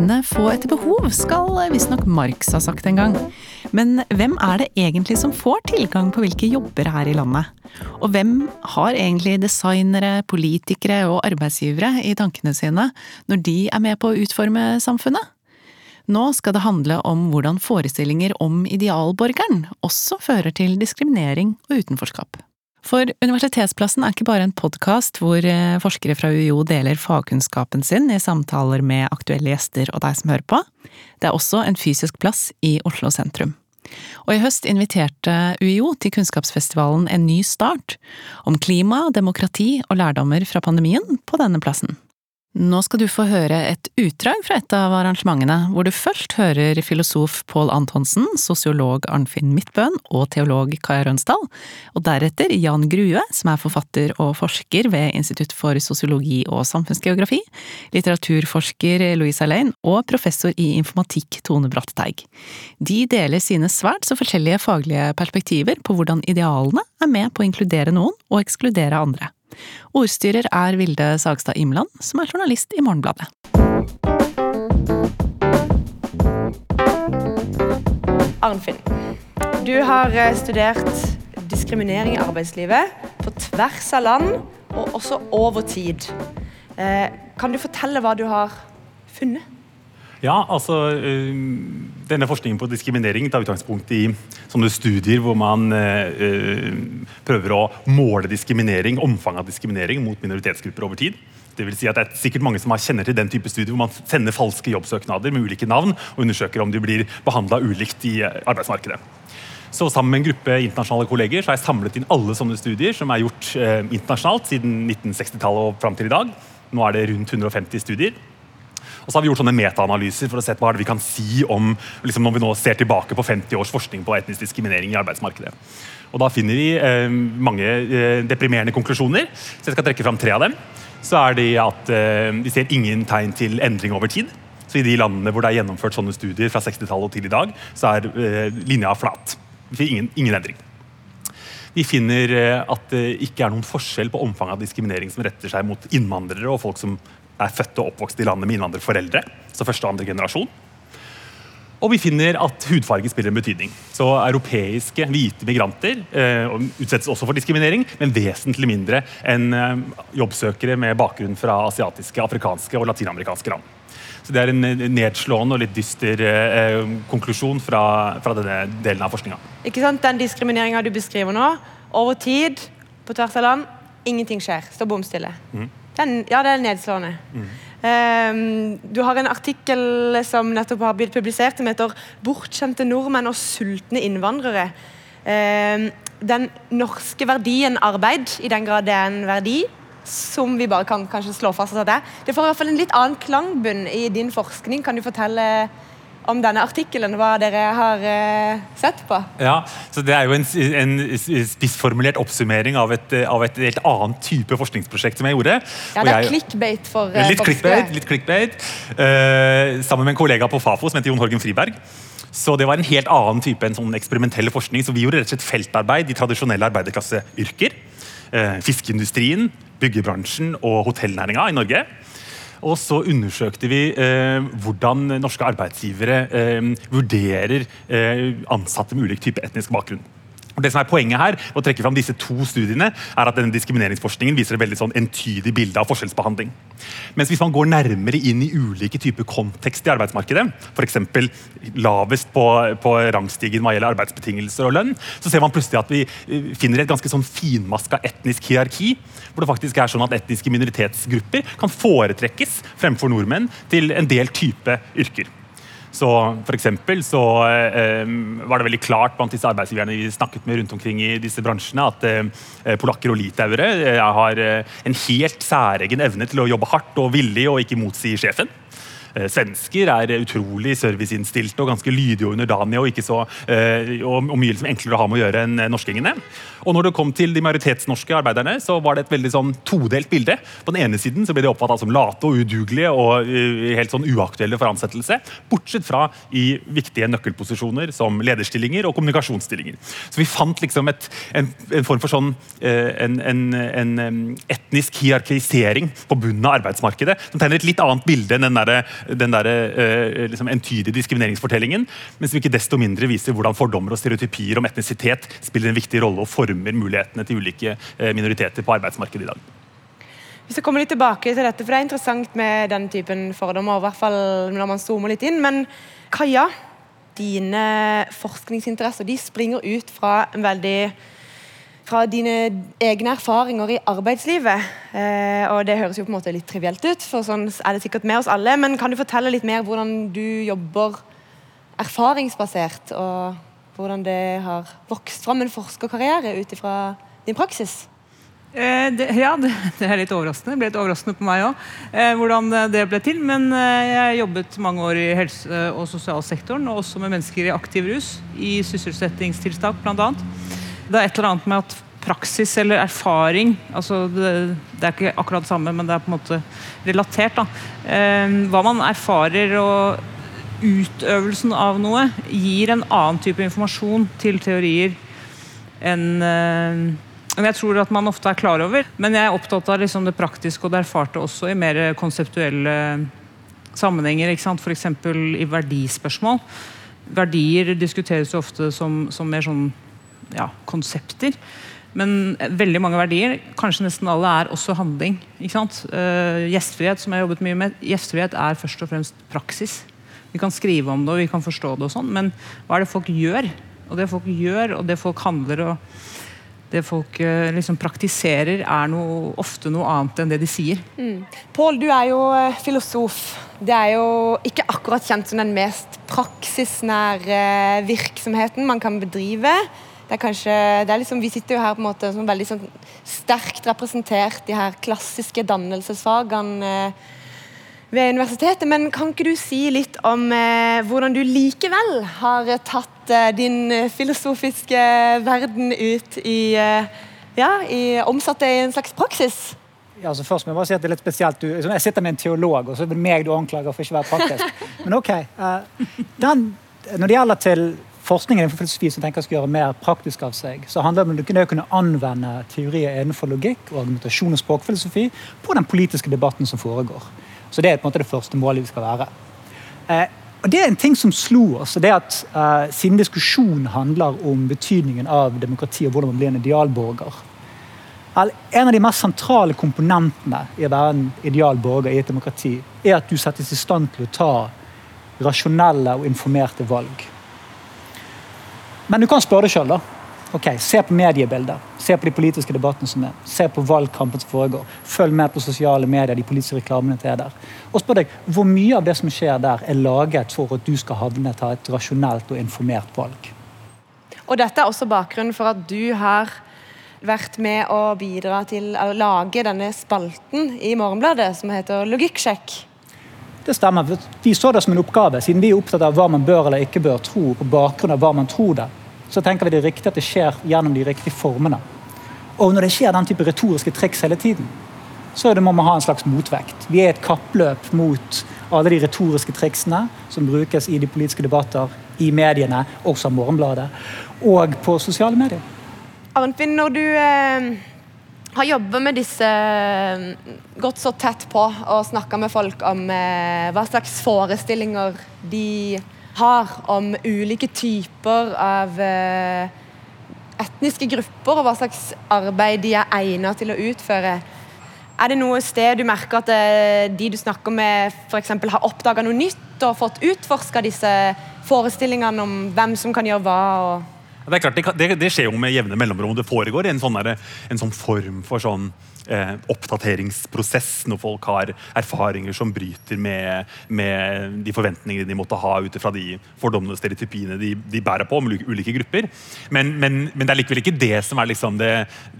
evne få etter behov, skal visstnok Marx ha sagt en gang. Men hvem er det egentlig som får tilgang på hvilke jobber her i landet? Og hvem har egentlig designere, politikere og arbeidsgivere i tankene sine når de er med på å utforme samfunnet? Nå skal det handle om hvordan forestillinger om idealborgeren også fører til diskriminering og utenforskap. For Universitetsplassen er ikke bare en podkast hvor eh, forskere fra UiO deler fagkunnskapen sin i samtaler med aktuelle gjester og deg som hører på. Det er også en fysisk plass i Oslo sentrum. Og i høst inviterte UiO til Kunnskapsfestivalen En ny start, om klima, demokrati og lærdommer fra pandemien på denne plassen. Nå skal du få høre et utdrag fra et av arrangementene, hvor du først hører filosof Pål Antonsen, sosiolog Arnfinn Midtbøen og teolog Kaja Rønsdal, og deretter Jan Grue, som er forfatter og forsker ved Institutt for sosiologi og samfunnsgeografi, litteraturforsker Louise Alain og professor i informatikk Tone Brattteig. De deler sine svært så forskjellige faglige perspektiver på hvordan idealene er med på å inkludere noen og ekskludere andre. Ordstyrer er Vilde Sagstad Imland, som er journalist i Morgenbladet. Arnfinn, du har eh, studert diskriminering i arbeidslivet på tvers av land, og også over tid. Eh, kan du fortelle hva du har funnet? Ja, altså øh, Denne forskningen på diskriminering tar utgangspunkt i sånne studier hvor man øh, prøver å måle diskriminering, omfanget av diskriminering mot minoritetsgrupper over tid. Det vil si at det er sikkert mange som kjenner til den type studier hvor man sender falske jobbsøknader med ulike navn og undersøker om de blir behandla ulikt i arbeidsmarkedet. Så Sammen med en gruppe internasjonale kolleger så har jeg samlet inn alle sånne studier som er gjort eh, internasjonalt siden 1960-tallet og fram til i dag. Nå er det rundt 150 studier. Og så har vi gjort sånne metaanalyser for å se hva vi kan si om liksom når vi nå ser tilbake på 50 års forskning på etnisk diskriminering i arbeidsmarkedet. Og Da finner vi eh, mange eh, deprimerende konklusjoner. så jeg skal trekke fram tre av dem. Så er det at eh, Vi ser ingen tegn til endring over tid. Så I de landene hvor det er gjennomført sånne studier fra 60-tallet til i dag, så er eh, linja flat. Vi finner ingen, ingen endring. Vi finner eh, at det ikke er noen forskjell på omfanget av diskriminering som retter seg mot innvandrere og folk som er født og oppvokst i landet med innvandrerforeldre. Så første og andre generasjon. Og vi finner at hudfarge spiller en betydning. Så Europeiske hvite migranter eh, utsettes også for diskriminering, men vesentlig mindre enn eh, jobbsøkere med bakgrunn fra asiatiske, afrikanske og latinamerikanske land. Så Det er en eh, nedslående og litt dyster eh, konklusjon fra, fra, denne delen av forskninga. Den diskrimineringa du beskriver nå, over tid, på tvers av land, ingenting skjer. Står bom stille. Mm. Den, ja, det er nedslående. Mm. Um, du har en artikkel som nettopp har blitt publisert, som heter 'Bortskjemte nordmenn og sultne innvandrere'. Um, den norske verdien arbeid, i den grad det er en verdi, som vi bare kan kanskje slå fast at det er. Det får i hvert fall en litt annen klangbunn i din forskning. Kan du fortelle om denne artikkelen, hva dere har eh, sett på. Ja, så Det er jo en, en spissformulert oppsummering av et, av et, helt annet type forskningsprosjekt som jeg gjorde. Ja, Det er jeg, clickbait for eh, Litt clickbait. litt clickbait. Uh, sammen med en kollega på Fafo som heter Jon Horgen Friberg. Så det var en helt annen type enn sånn eksperimentell forskning. Så vi gjorde rett og slett feltarbeid i tradisjonelle arbeiderklasseyrker. Fiskeindustrien, byggebransjen og hotellnæringa i Norge. Og så undersøkte vi eh, hvordan norske arbeidsgivere eh, vurderer eh, ansatte med ulik type etnisk bakgrunn. Og det som er Poenget her, å trekke fram disse to studiene, er at denne diskrimineringsforskningen viser et veldig sånn entydig bilde av forskjellsbehandling. Mens hvis man går nærmere inn i ulike typer kontekst i arbeidsmarkedet, f.eks. lavest på, på rangstigen hva gjelder arbeidsbetingelser og lønn, så ser man plutselig at vi eh, finner et ganske sånn finmaska etnisk hierarki, hvor det faktisk er sånn at etniske minoritetsgrupper kan foretrekkes fremfor nordmenn til en del type yrker. Så for eksempel, så eh, var det veldig klart blant disse arbeidsgiverne vi snakket med rundt omkring i disse bransjene, at eh, polakker og litauere eh, har eh, en helt særegen evne til å jobbe hardt og villig og ikke motsi sjefen. Eh, svensker er utrolig serviceinnstilte og ganske lydige og underdanige og, ikke så, eh, og, mye liksom enklere å ha med å gjøre enn eh, norskingene. Og når det kom til de majoritetsnorske arbeiderne, så var det et veldig sånn todelt bilde. På den ene siden så ble de oppfatta som late og udugelige og helt sånn uaktuelle for ansettelse. Bortsett fra i viktige nøkkelposisjoner som lederstillinger og kommunikasjonsstillinger. Så vi fant liksom et, en, en, form for sånn en, en, en, etnisk hierarkisering på bunnen av arbeidsmarkedet som tegner et litt annet bilde enn den der den der, eh, liksom entydige diskrimineringsfortellingen, men som ikke desto mindre viser hvordan fordommer og stereotypier om etnisitet spiller en viktig rolle og former mulighetene til ulike eh, minoriteter på arbeidsmarkedet i dag. Hvis jeg kommer litt tilbake til dette, for det er interessant med den typen fordommer, i hvert fall når man zoomer litt inn. Men Kaja, dine forskningsinteresser de springer ut fra en veldig fra dine egne erfaringer i arbeidslivet. Eh, og Det høres jo på en måte litt trivielt ut, for sånn er det sikkert med oss alle. Men kan du fortelle litt mer hvordan du jobber erfaringsbasert, og hvordan det har vokst fram en forskerkarriere ut ifra din praksis? Eh, det, ja, det, det, er litt overraskende. Det ble litt overraskende på meg òg, eh, hvordan det ble til. Men eh, jeg jobbet mange år i helse- og sosialsektoren, og også med mennesker i aktiv rus. I sysselsettingstiltak, bl.a. Det er et eller annet med at praksis eller erfaring altså det, det, er ikke akkurat det samme, men det er på en måte relatert. da. Eh, hva man erfarer og utøvelsen av noe, gir en annen type informasjon til teorier enn eh, jeg tror at man ofte er klar over. Men jeg er opptatt av liksom det praktiske og det erfarte også i mer konseptuelle sammenhenger. F.eks. i verdispørsmål. Verdier diskuteres jo ofte som, som mer sånn ja, konsepter. Men veldig mange verdier, kanskje nesten alle, er også handling. ikke sant? Uh, gjestfrihet, som jeg har jobbet mye med, gjestfrihet er først og fremst praksis. Vi kan skrive om det og vi kan forstå det, og sånn, men hva er det folk gjør? Og det folk gjør, og det folk handler og det folk uh, liksom praktiserer, er noe, ofte noe annet enn det de sier. Mm. Pål, du er jo eh, filosof. Det er jo ikke akkurat kjent som den mest praksisnære virksomheten man kan bedrive. Det er kanskje, det er liksom, Vi sitter jo her på en måte som veldig sånn sterkt representert, de her klassiske dannelsesfagene eh, ved universitetet. Men kan ikke du si litt om eh, hvordan du likevel har tatt eh, din filosofiske verden ut i, eh, ja, i Omsatt det i en slags praksis? Ja, altså først må Jeg bare si at det er litt spesielt. Du, liksom, jeg sitter med en teolog, og så er det meg du anklager for ikke å være praktisk. Men ok. Uh, den, når det gjelder til forskningen innenfor filosofi som tenker skal gjøre mer praktisk av seg, så handler det om å kunne anvende teorier innenfor logikk og argumentasjon og språkfilosofi på den politiske debatten som foregår. Så det er på en måte det første målet vi skal være. Eh, og det er en ting som slo oss. det at eh, Siden diskusjonen handler om betydningen av demokrati og hvordan man blir en idealborger En av de mest sentrale komponentene i å være en ideal borger i et demokrati, er at du settes i stand til å ta rasjonelle og informerte valg. Men du kan spørre sjøl, da. Ok, Se på mediebildet. Se på de politiske debattene som er. Se på valgkampen som foregår. Følg med på sosiale medier, de politiske reklamene til er der. Og spør deg, Hvor mye av det som skjer der, er laget for at du skal havne til et rasjonelt og informert valg? Og Dette er også bakgrunnen for at du har vært med å bidra til å lage denne spalten i Morgenbladet som heter Logikksjekk. Det stemmer. Vi så det som en oppgave, siden vi er opptatt av hva man bør eller ikke bør tro på bakgrunn av hva man tror det så tenker vi det er riktig at det skjer gjennom de riktige formene. Og når det skjer den type retoriske triks hele tiden, så må man ha en slags motvekt. Vi er et kappløp mot alle de retoriske triksene som brukes i de politiske debatter, i mediene, også av Morgenbladet, og på sosiale medier. Arnfinn, når du eh, har jobba med disse eh, gått så tett på og snakka med folk om eh, hva slags forestillinger de har om ulike typer av eh, etniske grupper, og hva slags arbeid de er egnet til å utføre. Er det noe sted du merker at eh, de du snakker med, f.eks. har oppdaga noe nytt og fått utforska disse forestillingene om hvem som kan gjøre hva? og det er klart, det, det, skjer jo med jevne mellomrom. Det foregår en sånn, der, en sånn form for sånn eh, oppdateringsprosess når folk har erfaringer som bryter med, med de forventningene de måtte ha ut fra de fordommene og stereotypiene de, de, bærer på om ulike grupper. Men, men, men, det er likevel ikke det som er liksom det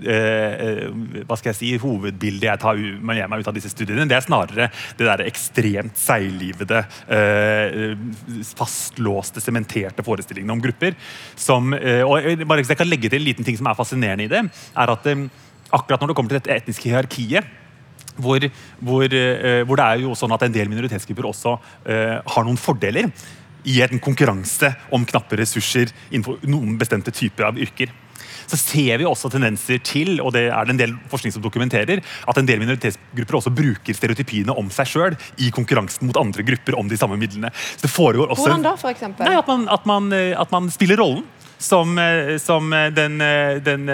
eh, hva skal jeg si, hovedbildet jeg tar med meg ut av disse studiene. Det er snarere det der ekstremt seiglivede, eh, fastlåste, sementerte forestillingene om grupper. Som, eh, og bare Jeg kan legge til en liten ting som er fascinerende i det. er at eh, akkurat når det kommer til dette etniske hierarkiet, hvor, hvor, uh, hvor, det er jo sånn at en del minoritetsgrupper også uh, har noen fordeler i en konkurranse om knappe ressurser innenfor noen bestemte typer av yrker. så ser vi også tendenser til, og det er det en del forskning som dokumenterer, at en del minoritetsgrupper også bruker stereotypiene om seg sjøl i konkurransen mot andre grupper om de samme midlene. Så det foregår også Hvordan da, for eksempel? Nei, at man, at man, eh, at man spiller rollen. Som, eh, som eh, den, eh, den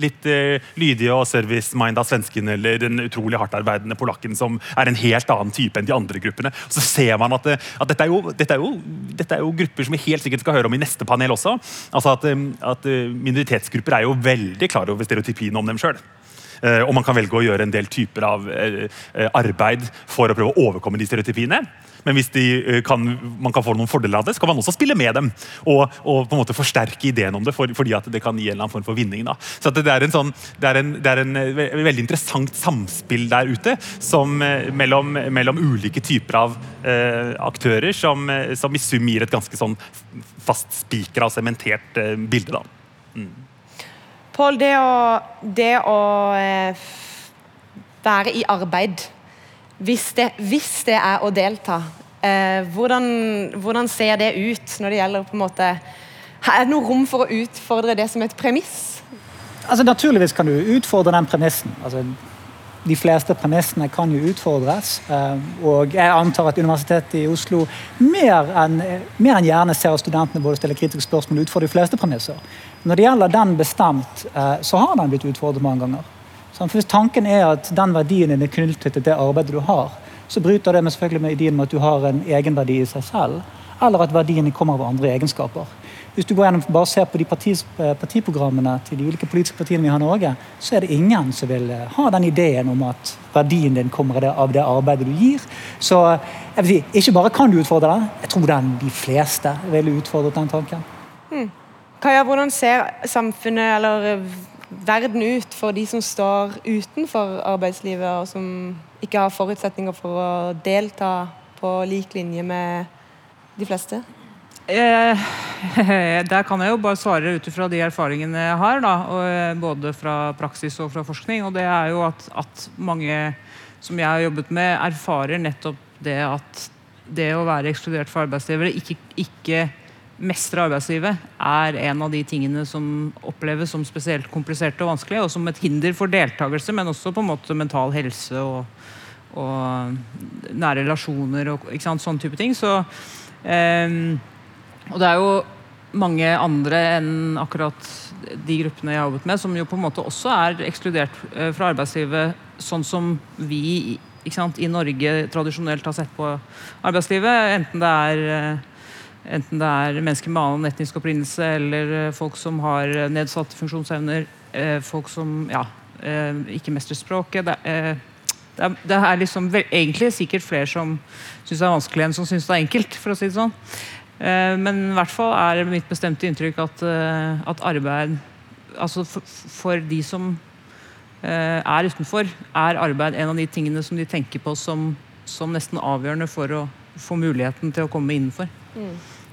litt lydige og service-minda svensken eller den utrolig hardtarbeidende polakken som er en helt annen type enn de andre gruppene. Så ser man at, at dette, er jo, dette, er jo, dette er jo grupper som vi helt sikkert skal høre om i neste panel også. Altså at, at Minoritetsgrupper er jo veldig klar over stereotypiene om dem sjøl. Eh, og man kan velge å gjøre en del typer av eh, eh, arbeid for å prøve å overkomme de stereotypiene. Men hvis kan, man kan få noen fordeler av det, så kan man også spille med dem. Og, og på en måte forsterke ideen om det, for, fordi at det kan gi en eller annen form for vinning. Da. Så det er sånn, det er en, det er en ve- veldig interessant samspill der ute som, mellom, mellom ulike typer av eh, aktører, som, som i sum gir et ganske sånn fastspikra og sementert eh, bilde. da. Pål, det det å eh, være i arbeid, hvis det, hvis det er å delta, eh, hvordan, hvordan ser det ut når det gjelder på en måte Er det noe rom for å utfordre det som et premiss? Altså, naturligvis kan du utfordre den premissen. Altså, de fleste premissene kan jo utfordres. eh, Og jeg antar at Universitetet i Oslo mer enn mer enn gjerne ser at studentene både stiller kritiske spørsmål og utfordrer de fleste premisser. Når det gjelder den bestemt, eh, så har den blitt utfordret mange ganger. For Hvis tanken er at den verdien din er knyttet til det arbeidet du har, så bryter det med selvfølgelig med ideen om at du har en egenverdi i seg selv, eller at verdiene kommer av andre egenskaper. Hvis du går gjennom, bare ser på de partis, eh, partiprogrammene til de ulike politiske partiene vi har i Norge, så er det ingen som vil eh, ha den ideen om at verdien din kommer av det, arbeidet du gir. Så jeg vil si, ikke bare kan du utfordre den, jeg tror den de fleste ville utfordret den tanken. Kaja, hvordan ser samfunnet eller eh, verden ut for de som står utenfor arbeidslivet, og som ikke har forutsetninger for å delta på lik linje med de fleste? Eh, der kan jeg jo bare svare ut ifra de erfaringene jeg har, da, og, eh, både fra praksis og fra forskning. og det er jo at, at mange som jeg har jobbet med, erfarer nettopp det at det å være ekskludert fra arbeidslivet, ikke, ikke mestre arbeidslivet, er en av de tingene som oppleves som spesielt kompliserte og vanskelige, og som et hinder for deltakelse, men også på en måte mental helse og, og nære relasjoner og sånne type ting. Så Ehm, og det er jo mange andre enn akkurat de gruppene jeg har jobbet med, som jo på en måte også er ekskludert eh, fra arbeidslivet, sånn som vi sant, i Norge tradisjonelt har sett på arbeidslivet. Enten det er eh, Enten det er mennesker med annen etnisk opprinnelse eller eh, folk som har nedsatte funksjonsevner, folk som ja, ikke mestrer språket. Det, er, det er liksom egentlig sikkert flere som syns det er vanskelig enn som syns det er enkelt. for å si det sånn. Eh, men i hvert fall er mitt bestemte inntrykk at, eh, at arbeid altså for, for de som eh, er utenfor, er arbeid en av de tingene som de tenker på som, som nesten avgjørende for å få muligheten til å komme innenfor.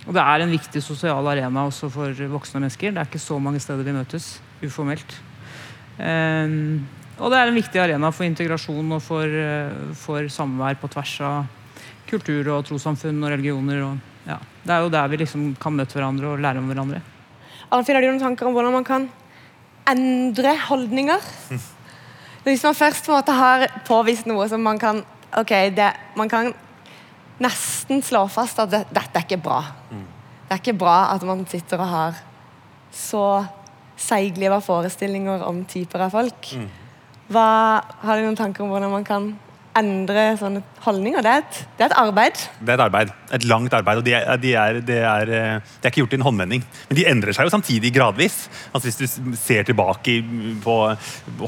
Og det er en viktig sosial arena også for voksne mennesker. Det er ikke så mange steder vi møtes uformelt. Um, og det er en viktig arena for integrasjon og for, for samvær på tvers av kultur og trossamfunn og religioner. Og, ja. Det er jo der vi liksom kan møte hverandre og lære om hverandre. Arnfinn, har du noen tanker om hvordan man kan endre holdninger? Hvis man først på en måte har påvist noe som man kan Ok, det, man kan nesten slå fast at det, dette er ikke bra. Det er ikke bra at man sitter og har så seigliva forestillinger om typer av folk. Hva, har du noen tanker om hvordan man kan endre sånne holdninger? Det er et, det er et arbeid. Det er et arbeid. Et langt arbeid. og Det er, de er, det, er, de er ikke gjort i en håndvending. Men de endrer seg jo samtidig gradvis. Altså Hvis du ser tilbake på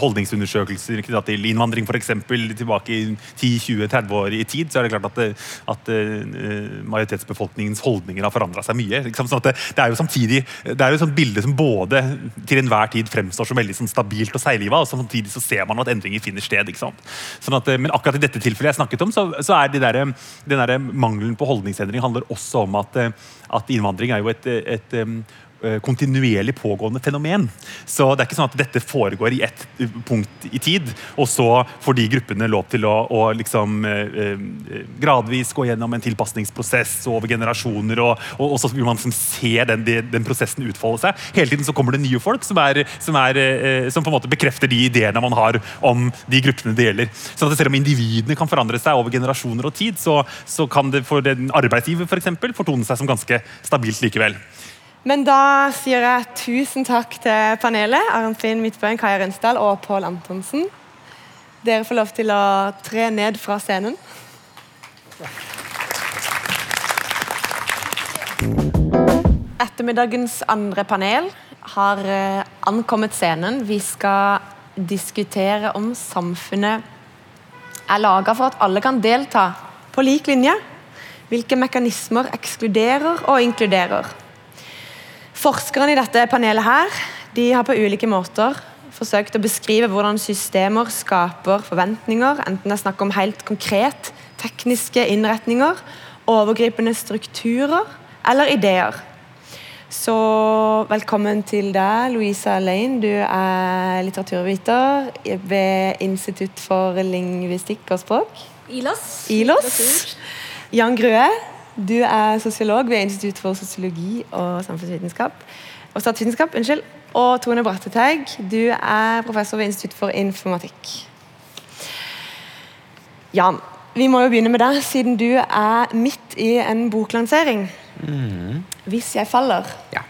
holdningsundersøkelser knyttet til innvandring, f.eks., tilbake i 10-20-30 år i tid, så er det klart at, det, at eh, majoritetsbefolkningens holdninger har forandra seg mye. Ikke? Sånn det, det er jo samtidig det er jo et sånt bilde som både til enhver tid fremstår som veldig sånn stabilt og seigliva, og samtidig så ser man at endringer finner sted. Sånn at, eh, men akkurat i dette tilfellet jeg snakket om, så, så er de der, den der mangelen på holdningsendring handler også om at, eh, at innvandring er jo et, et, em, eh, kontinuerlig pågående fenomen. Så det er ikke sånn at dette foregår i ett eh, punkt i tid, og så får de gruppene lov til å, å liksom eh, eh, gradvis gå gjennom en tilpasningsprosess over generasjoner, og, og, og så vil man liksom se den, den, prosessen utfolde seg. Hele tiden så kommer det nye folk som, er, som, er, eh, som på en måte bekrefter de ideene man har om de gruppene det gjelder. Så at Selv om individene kan forandre seg over generasjoner og tid, så, så kan det for en arbeidsgiver for eksempel, fortone seg som ganske stabilt likevel. Men da sier jeg tusen takk til panelet. Arnfinn Midtbøen, Kaja Rønsdal og Pål Antonsen. Dere får lov til å tre ned fra scenen. Ettermiddagens andre panel har eh, ankommet scenen. Vi skal diskutere om samfunnet er laga for at alle kan delta på lik linje. Hvilke mekanismer ekskluderer og inkluderer. Forskerne i dette panelet her, de har på ulike måter forsøkt å beskrive hvordan systemer skaper forventninger, enten det er snakk om helt konkret tekniske innretninger, overgripende strukturer eller ideer. Så velkommen til deg, Louisa Lane. Du er litteraturviter ved Institutt for lingvistikk og språk. ILOS. ILOS. Jan Grue, du er sosiolog ved Institutt for sosiologi og samfunnsvitenskap. Og statsvitenskap, unnskyld. Og Tone Bratteteig, du er professor ved Institutt for informatikk. Jan, vi må jo begynne med deg, siden du er midt i en boklansering. Mm. 'Hvis jeg faller'. Ja.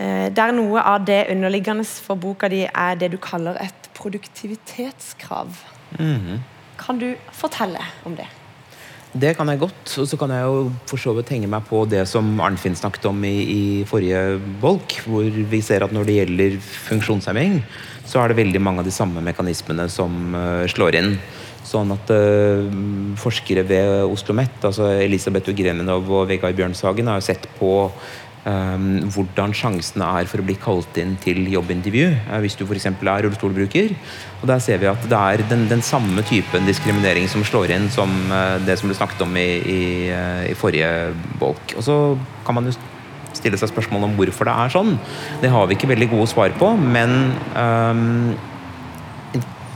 Eh, der noe av det underliggende for boka di er det du kaller et produktivitetskrav. Mm. Kan du fortelle om det? Det kan jeg godt. Og så kan jeg jo for så vidt henge meg på det som Arnfinn snakket om i, i, forrige bolk, hvor vi ser at når det gjelder funksjonshemming, så er det veldig mange av de samme mekanismene som uh, slår inn. Sånn at uh, forskere ved Oslo OsloMet, altså Elisabeth Ugreninov og Vegard Bjørnshagen, har jo sett på hvordan sjansene er for å bli kalt inn til jobbintervju uh, hvis du f.eks. er rullestolbruker. Og Der ser vi at det er den, den samme typen diskriminering som slår inn som uh, det som ble snakket om i, i, uh, i forrige bolk. Og Så kan man jo stille seg spørsmål om hvorfor det er sånn. Det har vi ikke veldig gode svar på, men um,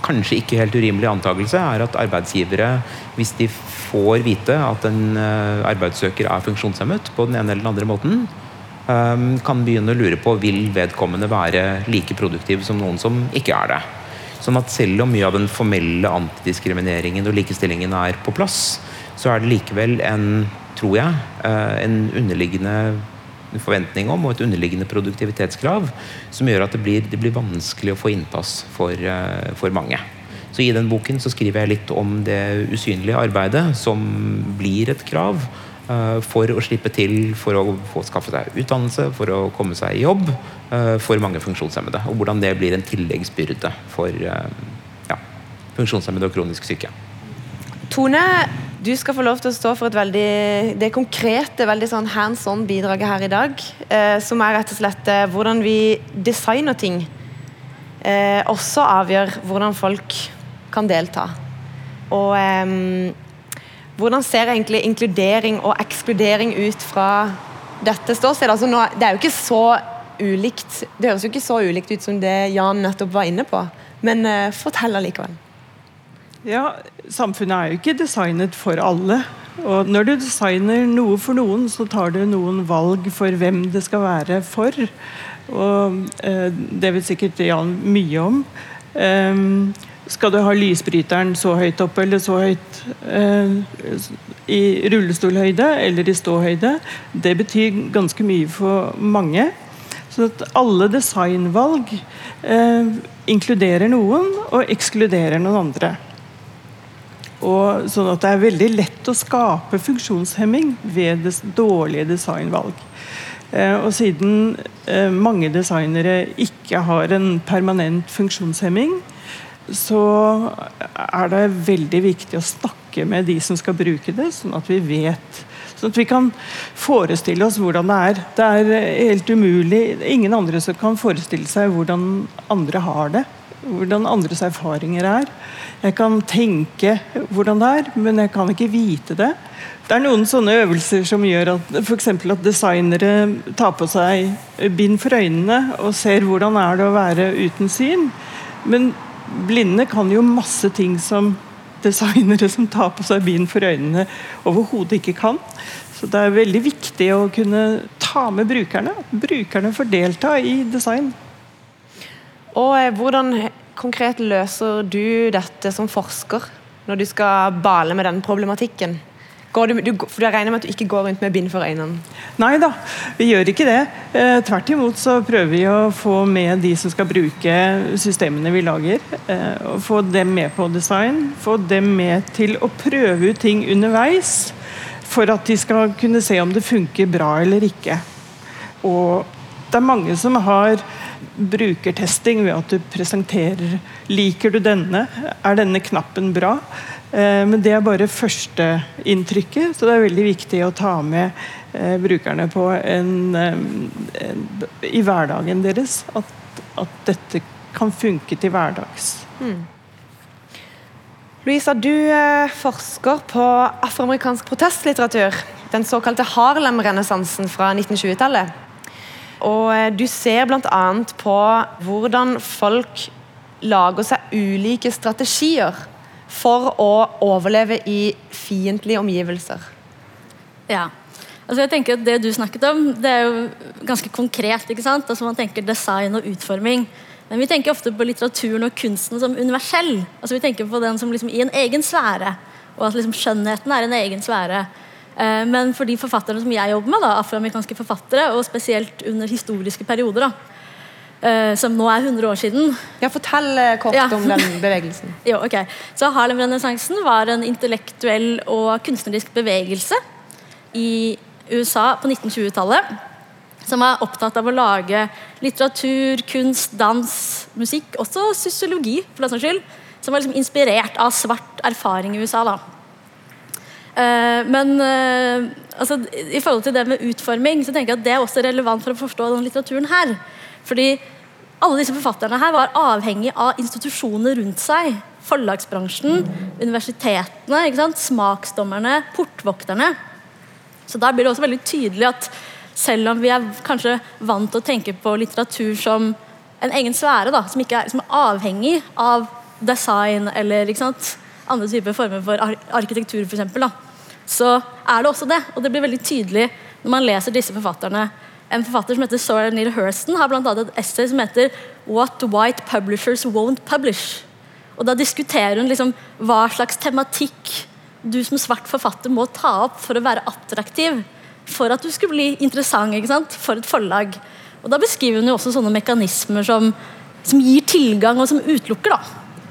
kanskje ikke helt urimelig antakelse er at arbeidsgivere, hvis de får vite at en arbeidssøker er funksjonshemmet på den ene eller den andre måten, Ehm, kan begynne å lure på vil vedkommende være like produktiv som noen som ikke er det. Sånn at selv om mye av den formelle antidiskrimineringen og likestillingen er på plass, så er det likevel en, tror jeg, eh, en underliggende forventning om og et underliggende produktivitetskrav som gjør at det blir, det blir vanskelig å få innpass for, eh, for mange. Så I den boken så skriver jeg litt om det usynlige arbeidet som blir et krav for å slippe til, for å få skaffe seg utdannelse, for å komme seg i jobb eh, for mange funksjonshemmede. Og hvordan det blir en tilleggsbyrde for eh, ja, funksjonshemmede og kronisk syke. Tone, du skal få lov til å stå for et veldig, det konkrete, veldig sånn hands on bidraget her i dag. Eh, som er rett og slett eh, hvordan vi designer ting. Eh, også avgjør hvordan folk kan delta. Og hvordan ser egentlig inkludering og ekskludering ut fra dette ståstedet? Altså det er jo ikke så ulikt Det høres jo ikke så ulikt ut som det Jan nettopp var inne på, men uh, fortell allikevel. Ja, samfunnet er jo ikke designet for alle. Og når du designer noe for noen, så tar du noen valg for hvem det skal være for. Og uh, det vet sikkert Jan mye om. Um, skal du ha lysbryteren så høyt oppe eller så høyt eh, i rullestolhøyde eller i ståhøyde? Det betyr ganske mye for mange. Så at alle designvalg eh, inkluderer noen og ekskluderer noen andre. Og sånn at det er veldig lett å skape funksjonshemming ved des dårlige designvalg. Eh, og siden eh, mange designere ikke har en permanent funksjonshemming, så er det veldig viktig å snakke med de som skal bruke det, sånn at vi vet Sånn at vi kan forestille oss hvordan det er. Det er helt umulig Ingen andre som kan forestille seg hvordan andre har det. hvordan andres erfaringer er. Jeg kan tenke hvordan det er, men jeg kan ikke vite det. Det er noen sånne øvelser som gjør at f.eks. at designere tar på seg bind for øynene og ser hvordan er det å være uten syn. Men blinde kan jo masse ting som designere som tar på seg bind for øynene, overhodet ikke kan. Så det er veldig viktig å kunne ta med brukerne. At brukerne får delta i design. Og eh, hvordan konkret løser du dette som forsker, når du skal bale med den problematikken? Du, du, for Jeg regner med at du ikke går rundt med bind for øynene? Nei da, vi gjør ikke det. Eh, tvert imot så prøver vi å få med de som skal bruke systemene vi lager. Eh, få dem med på design. Få dem med til å prøve ut ting underveis. For at de skal kunne se om det funker bra eller ikke. Og det er mange som har brukertesting ved at du presenterer Liker du denne? Er denne knappen bra? Eh, men det er bare førsteinntrykket, så det er veldig viktig å ta med eh, brukerne på en, eh, en, i hverdagen deres. At, at, dette kan funke til hverdags. Mm. Louisa, du forsker på afroamerikansk protestlitteratur. Den såkalte Harlem-renessansen fra 1920-tallet. Og du ser bl.a. på hvordan folk lager seg ulike strategier for å overleve i fiendtlige omgivelser. Ja. Altså jeg tenker at Det du snakket om, det er jo ganske konkret. ikke sant? Altså Man tenker design og utforming. Men vi tenker ofte på litteraturen og kunsten som universell. Altså Vi tenker på den som liksom i en egen sfære. Og at liksom skjønnheten er en egen sfære. Eh, men for de forfatterne som jeg jobber med, da, afroamerikanske forfattere, og spesielt under historiske perioder, da, som nå er 100 år siden. Ja, Fortell uh, kort ja. om den bevegelsen. jo, ok. Så Harlem-renessansen var en intellektuell og kunstnerisk bevegelse i USA på 1920-tallet. Som var opptatt av å lage litteratur, kunst, dans, musikk. Også sosiologi, for den skyld. Som var liksom inspirert av svart erfaring i USA. da. Uh, men altså, i forhold til det med utforming, så tenker jeg at det er også relevant for å forstå den litteraturen her. Fordi alle disse forfatterne her var avhengig av institusjoner rundt seg. Forlagsbransjen, universitetene, smaksdommerne, portvokterne. Så da blir det også veldig tydelig at selv om vi er kanskje vant til å tenke på litteratur som en egen sfære, da, som ikke er, som avhengig av design eller andre typer former for ar arkitektur, da, så er det også det. Og det blir veldig tydelig når man leser disse forfatterne en forfatter som heter Sora Neil Hurston, har blant annet et essay som heter 'What White Publishers Won't Publish'. Og Da diskuterer hun liksom hva slags tematikk du som svart forfatter må ta opp for å være attraktiv. For at du skulle bli interessant for et forlag. Og Da beskriver hun jo også sånne mekanismer som, som gir tilgang og som utelukker. da.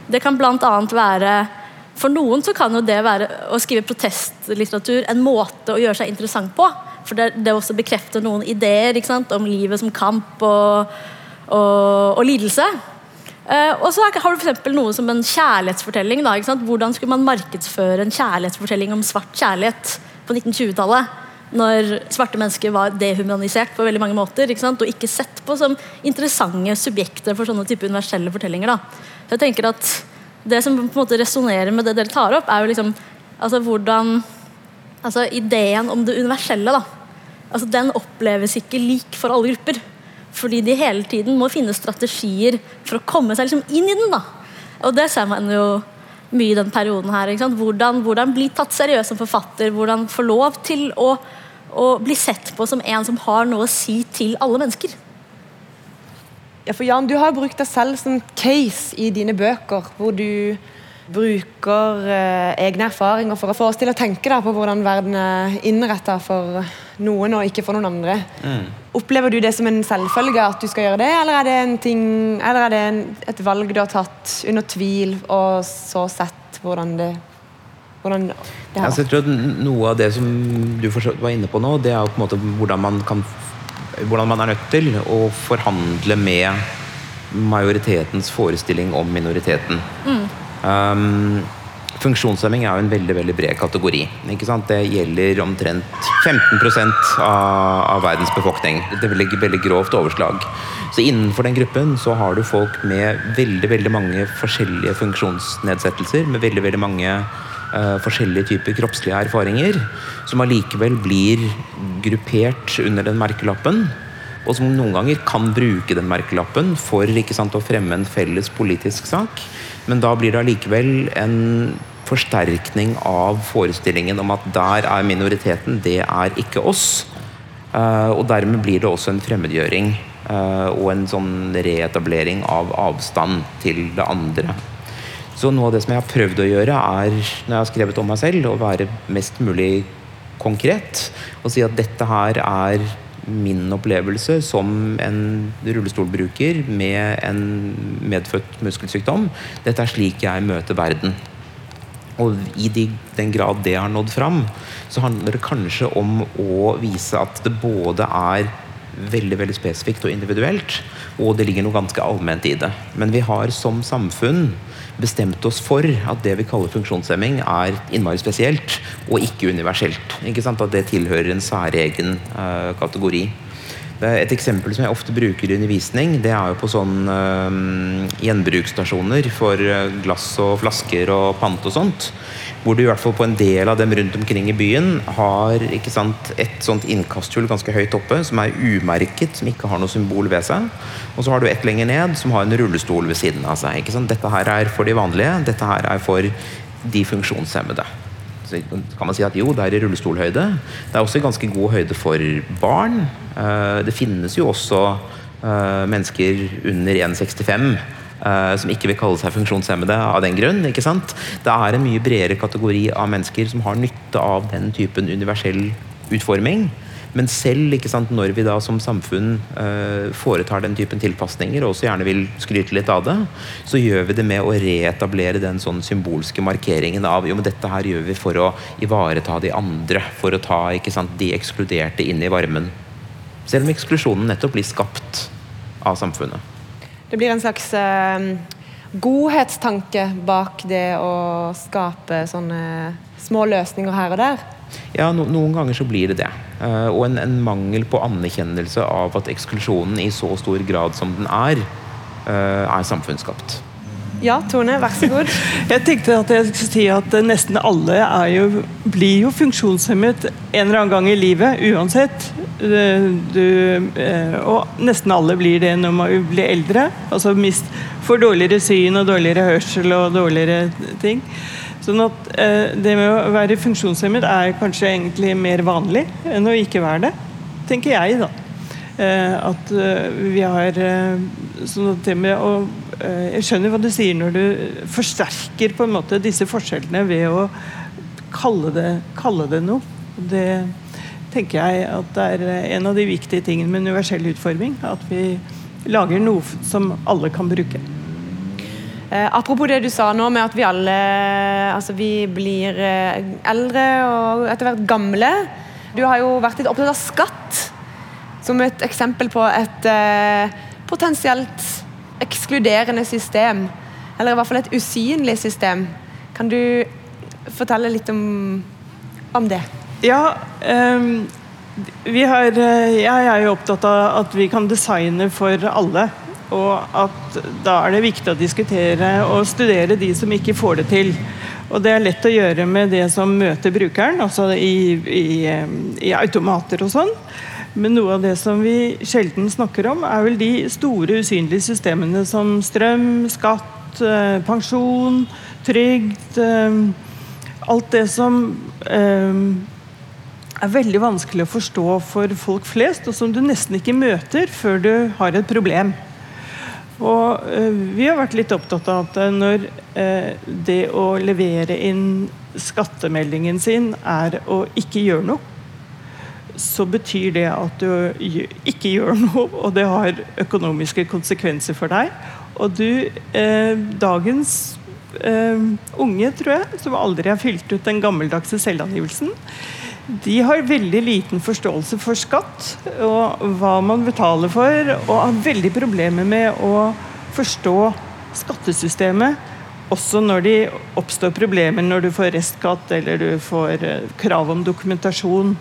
Det kan bl.a. være For noen så kan jo det være å skrive protestlitteratur en måte å gjøre seg interessant på. For det, det også bekrefter noen ideer om livet som kamp og, og, og lidelse. Uh, og så har du for noe som en kjærlighetsfortelling. Da, Hvordan skulle man markedsføre en kjærlighetsfortelling om svart kjærlighet på 1920-tallet? Når svarte mennesker var dehumanisert på veldig mange måter og ikke sett på som interessante subjekter for sånne type universelle fortellinger. Da. Så jeg tenker at Det som på en måte resonnerer med det dere tar opp, er jo liksom altså hvordan altså ideen om det universelle, da, altså den oppleves ikke lik for alle grupper. Fordi de hele tiden må finne strategier for å komme seg liksom inn i den. da. Og det ser man jo mye i den perioden her. Hvordan, hvordan, bli tatt seriøst som forfatter. Hvordan få lov til å, å, bli sett på som en som har noe å si til alle mennesker. Ja, for Jan, Du har brukt deg selv som case i dine bøker, hvor du bruker eh, egne erfaringer for å få oss til å tenke da, på hvordan verden er innretta for noen og ikke for noen andre. Mm. Opplever du det som en selvfølge at du skal gjøre det, eller er det, en ting, eller er det en, et valg du har tatt under tvil, og så sett hvordan det hvordan det har vært? Jeg tror at Noe av det som du var inne på nå, det er på en måte hvordan man, kan, hvordan man er nødt til å forhandle med majoritetens forestilling om minoriteten. Mm. Um, Funksjonshemming er jo en veldig veldig bred kategori. Det gjelder omtrent 15 av, av verdens befolkning. Det er veldig, veldig grovt overslag. Så Innenfor den gruppen så har du folk med veldig veldig mange forskjellige funksjonsnedsettelser. Med veldig veldig mange uh, forskjellige typer kroppslige erfaringer. Som allikevel blir gruppert under den merkelappen og som noen ganger kan bruke den merkelappen for sant, å fremme en felles politisk sak. Men da blir det allikevel en forsterkning av forestillingen om at der er minoriteten, det er ikke oss. Uh, og dermed blir det også en fremmedgjøring uh, og en sånn reetablering av avstand til det andre. Så noe av det som jeg har prøvd å gjøre, er når jeg har skrevet om meg selv, å være mest mulig konkret. Og si at dette her er min opplevelse som en rullestolbruker med en medfødt muskelsykdom. Dette er slik jeg møter verden. Og i de, den grad det har nådd fram, så handler det kanskje om å vise at det både er veldig veldig spesifikt og individuelt, og det ligger noe ganske allment i det. Men vi har som samfunn bestemt oss for at det vi kaller funksjonshemming, er innmari spesielt og ikke universelt. Ikke sant? At det tilhører en særegen uh, kategori. Et eksempel som jeg ofte bruker i undervisning, det er jo på sånn uh, gjenbruksstasjoner for eh, glass og flasker og pant og sånt hvor du i hvert fall på en del av dem rundt omkring i byen har sant, et sånt innkasthull ganske høyt oppe som er umerket, som ikke har noe symbol ved seg. Og så har du et lenger ned som har en rullestol ved siden av seg. Dette her er for de vanlige, dette her er for de funksjonshemmede. Kan man si at jo, det er i rullestolhøyde. Det er også ganske god høyde for barn. Eh, det finnes jo også eh, mennesker under 1,65 uh, som ikke vil kalle seg funksjonshemmede av den grunn. ikke sant? Det er en mye bredere kategori av mennesker som har nytte av den typen universell utforming. Men selv sant, når vi da som samfunn eh, foretar den typen tilpasninger, og også gjerne vil skryte litt av det, så gjør vi det med å reetablere den sånn symbolske markeringen av jo, men dette her gjør vi for å ivareta de andre, for å ta sant, de ekskluderte inn i varmen. Selv om eksklusjonen nettopp blir skapt av samfunnet. Det blir en slags eh, godhetstanke bak det å skape sånne små løsninger her og der. Ja, no, noen ganger så blir det det. Uh, og en, en, mangel på anerkjennelse av at eksklusjonen i så stor grad som den er, uh, er samfunnsskapt. Ja, Tone, vær så god. jeg tenkte at jeg skulle si at nesten alle jo, blir jo funksjonshemmet en eller annen gang i livet, uansett. Du, eh, og nesten alle blir det når man blir eldre. Altså mist, får dårligere syn og dårligere hørsel og dårligere ting. Sånn at eh, det med å være funksjonshemmet er kanskje egentlig mer vanlig enn å ikke være det. Tenker jeg, da. Eh, at vi har Sånn at det med å Eh, jeg skjønner hva du sier når du forsterker på en måte disse forskjellene ved å kalle det, kalle det noe. Det tenker jeg at det er en av de viktige tingene med universell utforming. At vi lager noe som alle kan bruke. Eh, apropos det du sa nå med at vi alle altså vi blir eh, eldre og etter hvert gamle. Du har jo vært litt opptatt av skatt som et eksempel på et eh, potensielt ekskluderende system. Eller i hvert fall et usynlig system. Kan du fortelle litt om, om det? Ja, um, har, eh, jeg er jo opptatt av at vi kan designe for alle. Og at da er det viktig å diskutere og studere de som ikke får det til. Og det er lett å gjøre med det som møter brukeren, altså i, i, i automater og sånn. Men noe av det som vi sjelden snakker om, er vel de store usynlige systemene som strøm, skatt, eh, pensjon, trygd eh, Alt det som eh, er veldig vanskelig å forstå for folk flest, og som du nesten ikke møter før du har et problem. Og Vi har vært litt opptatt av at når det å levere inn skattemeldingen sin er å ikke gjøre noe, så betyr det at du ikke gjør noe, og det har økonomiske konsekvenser for deg. Og du, eh, dagens eh, unge, tror jeg, som aldri har fylt ut den gammeldagse selvangivelsen, de har veldig liten forståelse for skatt og hva man betaler for, og har veldig problemer med å forstå skattesystemet også når de oppstår problemer når du får restskatt eller du får eh, krav om dokumentasjon.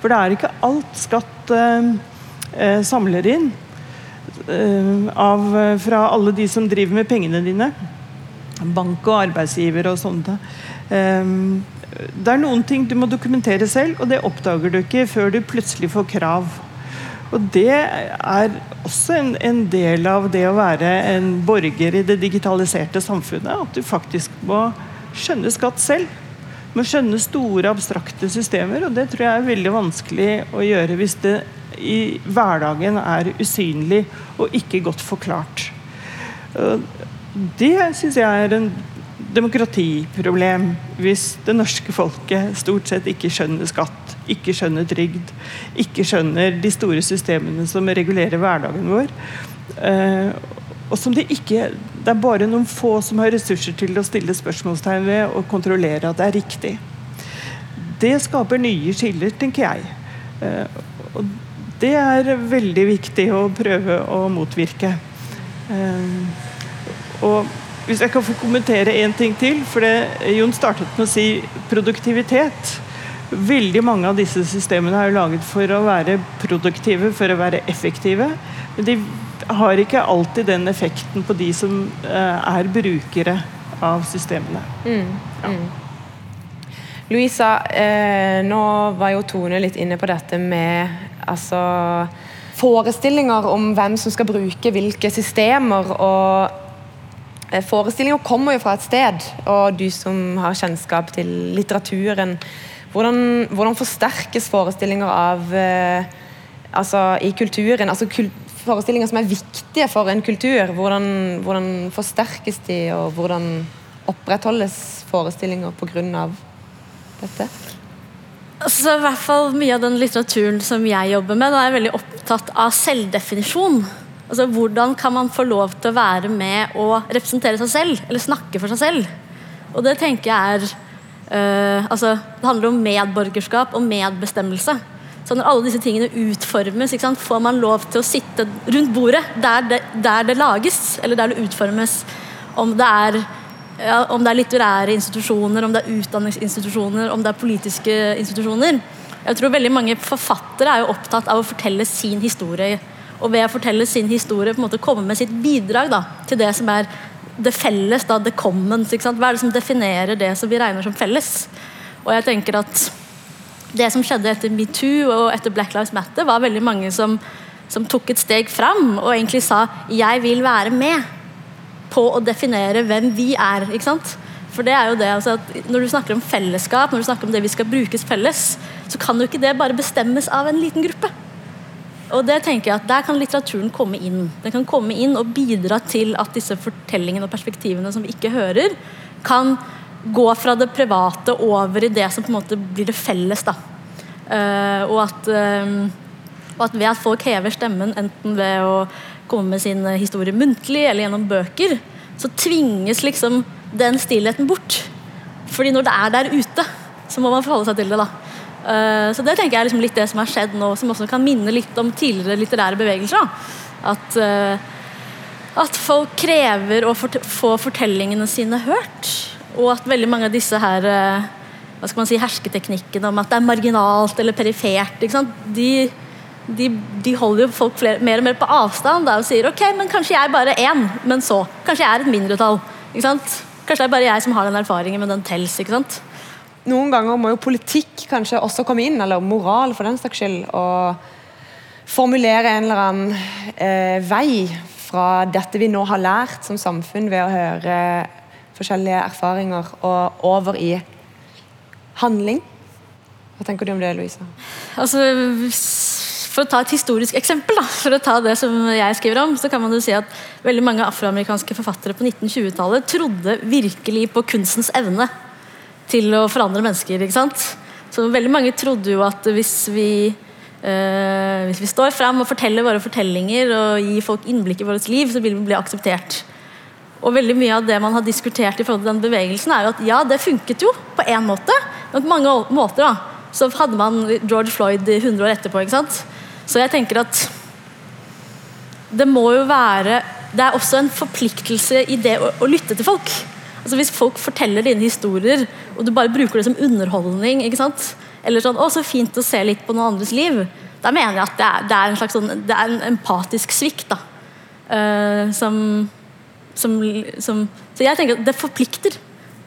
For det er ikke alt skatt eh, eh samler inn eh, av, fra alle de som driver med pengene dine. Bank og arbeidsgiver og sånt. Eh, det er noen ting du må dokumentere selv, og det oppdager du ikke før du plutselig får krav. Og det er også en, en, del av det å være en borger i det digitaliserte samfunnet. At du faktisk må skjønne skatt selv. Må skjønne store, abstrakte systemer. Og det tror jeg er veldig vanskelig å gjøre hvis det i hverdagen er usynlig og ikke godt forklart. Det syns jeg er en demokratiproblem hvis det norske folket stort sett ikke skjønner skatt ikke skjønner trygd, ikke skjønner de store systemene som regulerer hverdagen vår. Uh, og som det ikke Det er bare noen få som har ressurser til å stille spørsmålstegn ved og kontrollere at det er riktig. Det skaper nye skiller, tenker jeg. Uh, og det er veldig viktig å prøve å motvirke. Uh, og hvis jeg kan få kommentere én ting til, for det, Jon startet med å si produktivitet. Veldig mange av disse systemene er laget for å være produktive, for å være effektive. Men de har ikke alltid den effekten på de som uh, er brukere av systemene. Mm, ja. mm. Louisa, eh, nå var jo Tone litt inne på dette med altså, forestillinger om hvem som skal bruke hvilke systemer. og eh, Forestillinger kommer jo fra et sted, og du som har kjennskap til litteraturen hvordan, hvordan forsterkes forestillinger av eh, altså i kulturen? altså kul Forestillinger som er viktige for en kultur. Hvordan, hvordan forsterkes de, og hvordan opprettholdes forestillinger pga. dette? Altså, i hvert fall Mye av den litteraturen som jeg jobber med, da er jeg veldig opptatt av selvdefinisjon. Altså, Hvordan kan man få lov til å være med og representere seg selv, eller snakke for seg selv? Og det tenker jeg er øh, altså, det handler om medborgerskap og medbestemmelse. Så når alle disse tingene utformes, sant, får man lov til å sitte rundt bordet der det, der det lages, eller der det utformes. Om det, er, ja, om det er litterære institusjoner, om det er utdanningsinstitusjoner, om det er politiske institusjoner. Jeg tror veldig mange forfattere er jo opptatt av å fortelle sin historie. Og ved å fortelle sin historie på en måte komme med sitt bidrag da, til det som er det felles, da, the commons. Hva er det som definerer det som vi regner som felles? Og jeg tenker at Det som skjedde etter metoo og etter Black Lives Matter, var veldig mange som, som tok et steg fram og egentlig sa 'jeg vil være med' på å definere hvem vi er. ikke sant? For det er jo det, altså Når du snakker om fellesskap, når du snakker om det vi skal brukes felles, så kan jo ikke det bare bestemmes av en liten gruppe. Og det tenker jeg at Der kan litteraturen komme inn. Den kan komme inn og bidra til at disse fortellingene og perspektivene som vi ikke hører, kan gå fra det private over i det som på en måte blir det felles. da. Uh, og, at, uh, og, at, ved at folk hever stemmen, enten ved å komme med sin historie muntlig eller gjennom bøker, så tvinges liksom den stillheten bort. Fordi når det er der ute, så må man forholde seg til det. da. Eh, så det tenker jeg er liksom litt det som har skjedd nå, som også kan minne litt om tidligere litterære bevegelser. At, uh, at folk krever å få fortellingene sine hørt. Og at veldig mange av disse her uh, hva skal man si, hersketeknikkene om at det er marginalt eller perifert, de, de, de, holder jo folk flere, mer og mer på avstand da, og sier ok, men kanskje jeg er bare én, men så. Kanskje jeg er et mindretall. Kanskje det er bare jeg som har den erfaringen, men den tels. ikke sant? Noen ganger må jo politikk kanskje også komme inn, eller moral for den saks skyld, og formulere en eller annen eh, vei fra dette vi nå har lært som samfunn ved å høre forskjellige erfaringer, og over i handling. Hva tenker du om det, Louisa? Altså, for å ta et historisk eksempel, da, for å ta det som jeg skriver om, så kan man jo si at veldig mange afroamerikanske forfattere på 1920-tallet trodde virkelig på kunstens evne til å forandre mennesker. ikke sant? Så veldig mange trodde jo at hvis vi, eh, hvis vi står frem og forteller våre fortellinger og gir folk innblikk i vårt liv, så vil vi bli akseptert. Og veldig mye av det man har diskutert i forhold til den bevegelsen, er jo at ja, det funket jo på én måte, men på mange måter da, så hadde man George Floyd 100 år etterpå. ikke sant? Så jeg tenker at det må jo være Det er også en forpliktelse i det å, å lytte til folk. Altså Hvis folk forteller dine historier, og du bare bruker det som underholdning, eller sånn 'Å, så fint å se litt på noen andres liv', da mener jeg at det er, det er en slags sånn, det er en empatisk svikt. da. uh, som, som, som Så jeg tenker at det forplikter.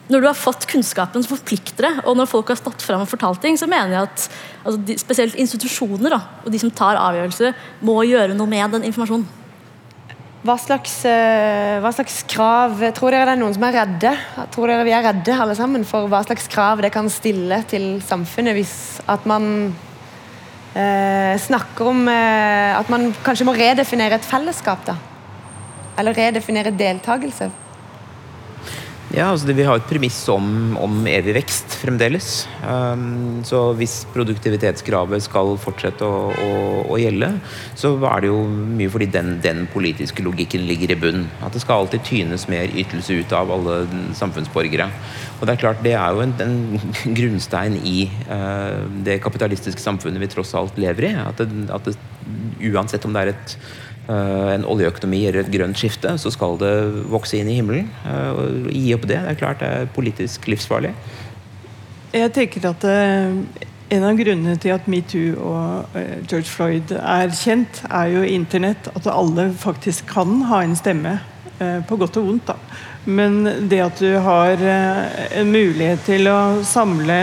Når du har fått kunnskapen, så forplikter det. Og når folk har stått frem og fortalt ting, så mener jeg at altså, de, spesielt institusjoner da, og de som tar avgjørelser, må gjøre noe med den informasjonen. Hva slags, eh, hva slags krav Tror dere det er noen som er redde? Tror dere vi er redde alle sammen for hva slags krav det kan stille til samfunnet hvis at man eh, snakker om eh, at man kanskje må redefinere et fellesskap? da? Eller redefinere deltakelse? Ja, altså Vi har et premiss om, om evig vekst fremdeles. Um, så hvis produktivitetskravet skal fortsette å, å, å, gjelde, så er det jo mye fordi den, den, politiske logikken ligger i bunn. At det skal alltid tynes mer ytelse ut av alle samfunnsborgere. Og det er klart, det er jo en, en grunnstein i uh, det kapitalistiske samfunnet vi tross alt lever i. At det, at det, uansett om det er et en oljeøkonomi eller et grønt skifte, så skal det vokse inn i himmelen. Eh, gi opp det. Det er klart det er politisk livsfarlig. Jeg tenker at uh, en av grunnene til at metoo og George Floyd er kjent, er jo internett. At alle faktisk kan ha en stemme. På godt og vondt, da. Men det at du har en mulighet til å samle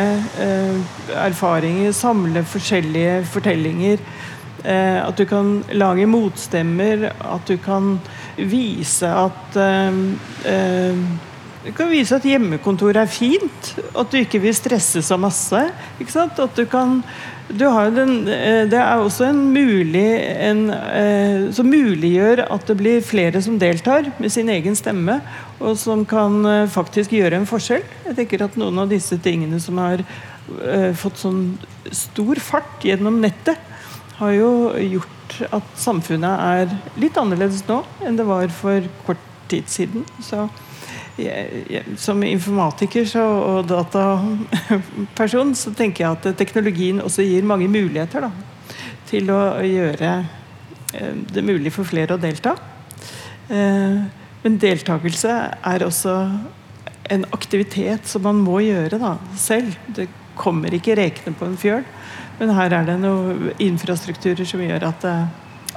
erfaringer, samle forskjellige fortellinger Eh, at du kan lage motstemmer, at du kan vise at eh, eh, du kan vise at hjemmekontor er fint, at du ikke vil stresse så masse. At du kan du den, Det er også en mulig en, som muliggjør at det blir flere som deltar med sin egen stemme, og som kan faktisk gjøre en forskjell. Jeg tenker at Noen av disse tingene som har fått sånn stor fart gjennom nettet, har jo gjort at samfunnet er litt annerledes nå enn det var for kort tid siden. Så jeg, jeg, som informatiker så, og dataperson så tenker jeg at teknologien også gir mange muligheter da, til å gjøre eh, det mulig for flere å delta. Eh, men deltakelse er også en aktivitet som man må gjøre da, selv. Det kommer ikke rekende på en fjøl. Men her er det noen infrastrukturer som gjør at eh,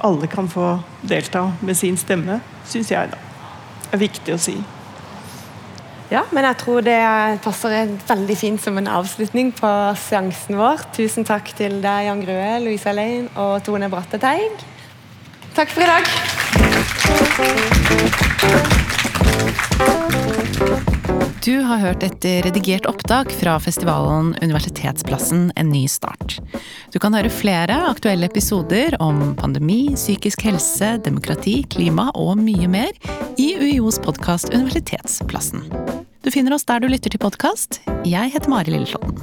alle kan få delta med sin stemme, syns jeg da Det er viktig å si. Ja, men jeg tror det passer veldig fint som en avslutning på seansen vår. Tusen takk til deg, Jan Grue, Louise Alein og Tone Bratteteig. Takk for i dag. Du har hørt et redigert opptak fra festivalen Universitetsplassen en ny start. Du kan høre flere aktuelle episoder om pandemi, psykisk helse, demokrati, klima og mye mer i UiOs podkast Universitetsplassen. Du finner oss der du lytter til podkast. Jeg heter Mari Lilleslåtten.